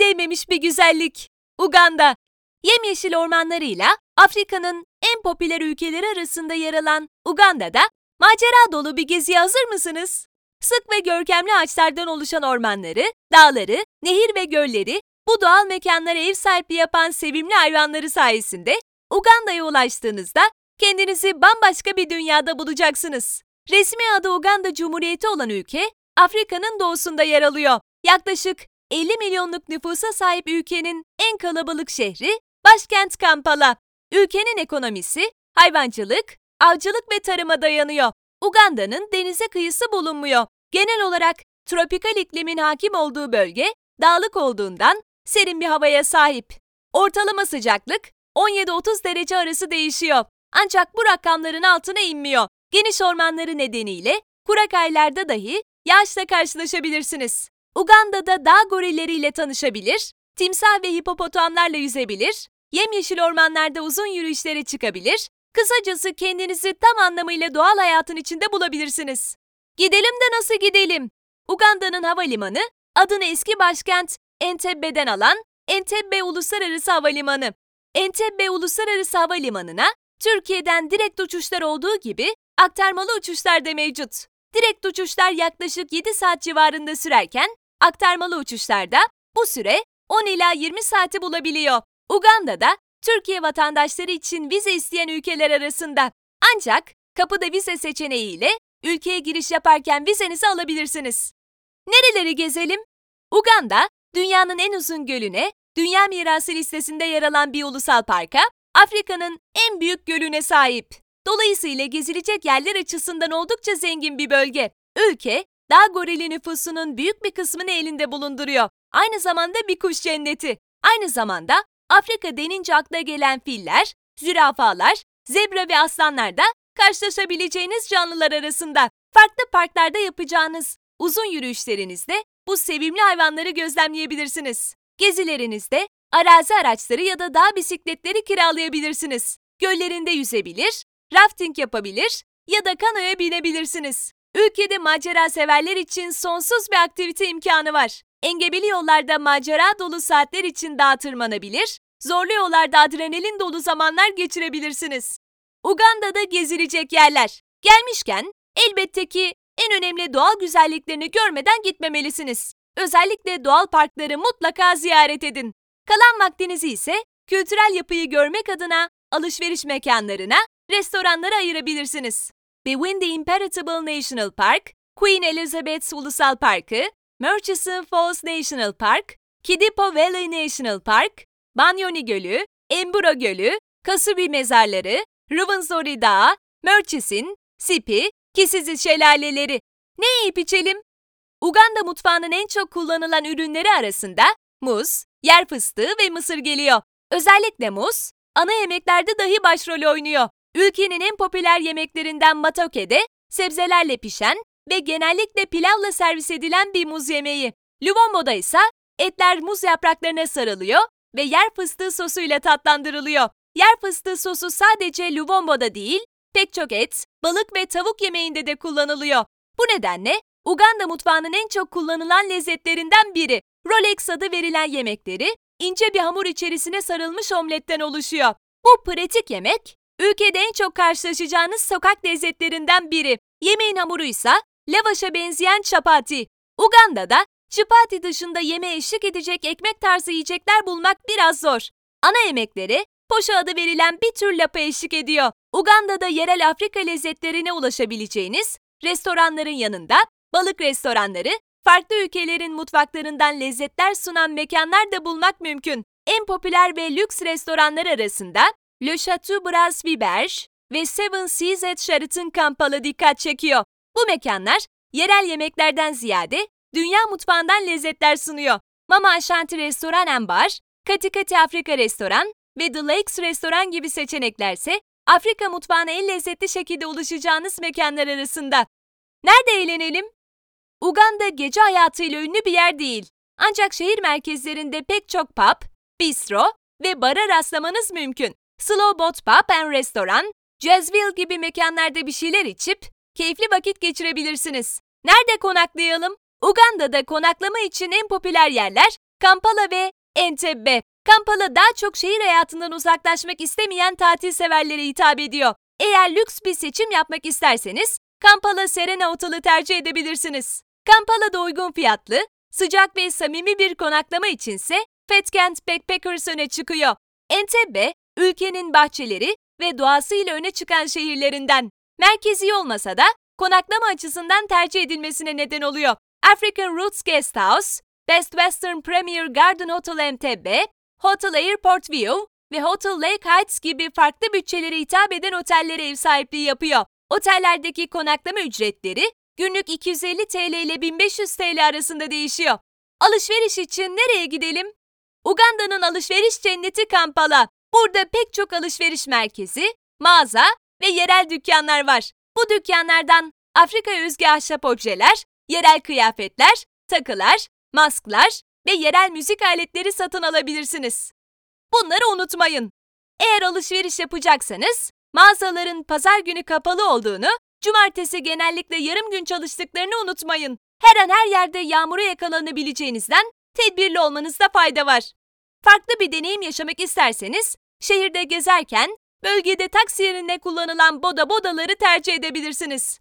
değmemiş bir güzellik. Uganda. Yemyeşil ormanlarıyla Afrika'nın en popüler ülkeleri arasında yer alan Uganda'da macera dolu bir geziye hazır mısınız? Sık ve görkemli ağaçlardan oluşan ormanları, dağları, nehir ve gölleri, bu doğal mekanlara ev sahipliği yapan sevimli hayvanları sayesinde Uganda'ya ulaştığınızda kendinizi bambaşka bir dünyada bulacaksınız. Resmi adı Uganda Cumhuriyeti olan ülke, Afrika'nın doğusunda yer alıyor. Yaklaşık 50 milyonluk nüfusa sahip ülkenin en kalabalık şehri başkent Kampala. Ülkenin ekonomisi hayvancılık, avcılık ve tarıma dayanıyor. Uganda'nın denize kıyısı bulunmuyor. Genel olarak tropikal iklimin hakim olduğu bölge dağlık olduğundan serin bir havaya sahip. Ortalama sıcaklık 17-30 derece arası değişiyor. Ancak bu rakamların altına inmiyor. Geniş ormanları nedeniyle kurak aylarda dahi yağışla karşılaşabilirsiniz. Uganda'da dağ gorilleriyle tanışabilir, timsah ve hipopotamlarla yüzebilir, yemyeşil ormanlarda uzun yürüyüşlere çıkabilir, kısacası kendinizi tam anlamıyla doğal hayatın içinde bulabilirsiniz. Gidelim de nasıl gidelim? Uganda'nın havalimanı, adını eski başkent Entebbe'den alan Entebbe Uluslararası Havalimanı. Entebbe Uluslararası Havalimanı'na Türkiye'den direkt uçuşlar olduğu gibi aktarmalı uçuşlar da mevcut. Direkt uçuşlar yaklaşık 7 saat civarında sürerken aktarmalı uçuşlarda bu süre 10 ila 20 saati bulabiliyor. Uganda'da Türkiye vatandaşları için vize isteyen ülkeler arasında. Ancak kapıda vize seçeneğiyle ülkeye giriş yaparken vizenizi alabilirsiniz. Nereleri gezelim? Uganda, dünyanın en uzun gölüne, Dünya Mirası listesinde yer alan bir ulusal parka, Afrika'nın en büyük gölüne sahip. Dolayısıyla gezilecek yerler açısından oldukça zengin bir bölge. Ülke, dağ gorili nüfusunun büyük bir kısmını elinde bulunduruyor. Aynı zamanda bir kuş cenneti. Aynı zamanda Afrika denince akla gelen filler, zürafalar, zebra ve aslanlar da karşılaşabileceğiniz canlılar arasında. Farklı parklarda yapacağınız uzun yürüyüşlerinizde bu sevimli hayvanları gözlemleyebilirsiniz. Gezilerinizde arazi araçları ya da dağ bisikletleri kiralayabilirsiniz. Göllerinde yüzebilir, rafting yapabilir ya da kanoya binebilirsiniz. Ülkede macera severler için sonsuz bir aktivite imkanı var. Engebeli yollarda macera dolu saatler için dağa tırmanabilir, zorlu yollarda adrenalin dolu zamanlar geçirebilirsiniz. Uganda'da gezilecek yerler. Gelmişken elbette ki en önemli doğal güzelliklerini görmeden gitmemelisiniz. Özellikle doğal parkları mutlaka ziyaret edin. Kalan vaktinizi ise kültürel yapıyı görmek adına alışveriş mekanlarına, restoranlara ayırabilirsiniz. The Windy Impenetrable National Park, Queen Elizabeth Ulusal Parkı, Murchison Falls National Park, Kidipo Valley National Park, Banyoni Gölü, Emburo Gölü, Kasubi Mezarları, Rwenzori Dağı, Murchison, Sipi, Kisizi Şelaleleri. Ne yiyip içelim? Uganda mutfağının en çok kullanılan ürünleri arasında muz, yer fıstığı ve mısır geliyor. Özellikle muz, ana yemeklerde dahi başrol oynuyor. Ülkenin en popüler yemeklerinden matoke'de sebzelerle pişen ve genellikle pilavla servis edilen bir muz yemeği. Luvombo'da ise etler muz yapraklarına sarılıyor ve yer fıstığı sosuyla tatlandırılıyor. Yer fıstığı sosu sadece Luvombo'da değil, pek çok et, balık ve tavuk yemeğinde de kullanılıyor. Bu nedenle Uganda mutfağının en çok kullanılan lezzetlerinden biri. Rolex adı verilen yemekleri ince bir hamur içerisine sarılmış omletten oluşuyor. Bu pratik yemek, ülkede en çok karşılaşacağınız sokak lezzetlerinden biri. Yemeğin hamuru ise lavaşa benzeyen çapati. Uganda'da çapati dışında yemeğe eşlik edecek ekmek tarzı yiyecekler bulmak biraz zor. Ana yemekleri poşa adı verilen bir tür lapa eşlik ediyor. Uganda'da yerel Afrika lezzetlerine ulaşabileceğiniz restoranların yanında balık restoranları, farklı ülkelerin mutfaklarından lezzetler sunan mekanlar da bulmak mümkün. En popüler ve lüks restoranlar arasında Le Chateau Bras Viberge ve Seven Seas at Sheraton Kampala dikkat çekiyor. Bu mekanlar yerel yemeklerden ziyade dünya mutfağından lezzetler sunuyor. Mama Ashanti Restoran and Bar, Katikati Afrika Restoran ve The Lakes Restoran gibi seçeneklerse Afrika mutfağına en lezzetli şekilde ulaşacağınız mekanlar arasında. Nerede eğlenelim? Uganda gece hayatıyla ünlü bir yer değil. Ancak şehir merkezlerinde pek çok pub, bistro ve bara rastlamanız mümkün. Slow Boat Pub and Restoran, Jazzville gibi mekanlarda bir şeyler içip keyifli vakit geçirebilirsiniz. Nerede konaklayalım? Uganda'da konaklama için en popüler yerler Kampala ve Entebbe. Kampala daha çok şehir hayatından uzaklaşmak istemeyen tatil severlere hitap ediyor. Eğer lüks bir seçim yapmak isterseniz Kampala Serena Otel'i tercih edebilirsiniz. Kampala'da uygun fiyatlı, sıcak ve samimi bir konaklama içinse Fetkent Backpackers öne çıkıyor. Entebbe, ülkenin bahçeleri ve doğasıyla öne çıkan şehirlerinden. Merkezi olmasa da konaklama açısından tercih edilmesine neden oluyor. African Roots Guest House, Best Western Premier Garden Hotel Entebbe, Hotel Airport View ve Hotel Lake Heights gibi farklı bütçelere hitap eden otellere ev sahipliği yapıyor. Otellerdeki konaklama ücretleri günlük 250 TL ile 1500 TL arasında değişiyor. Alışveriş için nereye gidelim? Uganda'nın alışveriş cenneti Kampala. Burada pek çok alışveriş merkezi, mağaza ve yerel dükkanlar var. Bu dükkanlardan Afrika özgü ahşap objeler, yerel kıyafetler, takılar, masklar ve yerel müzik aletleri satın alabilirsiniz. Bunları unutmayın. Eğer alışveriş yapacaksanız, mağazaların pazar günü kapalı olduğunu, cumartesi genellikle yarım gün çalıştıklarını unutmayın. Her an her yerde yağmura yakalanabileceğinizden tedbirli olmanızda fayda var. Farklı bir deneyim yaşamak isterseniz, şehirde gezerken bölgede taksi yerine kullanılan boda bodaları tercih edebilirsiniz.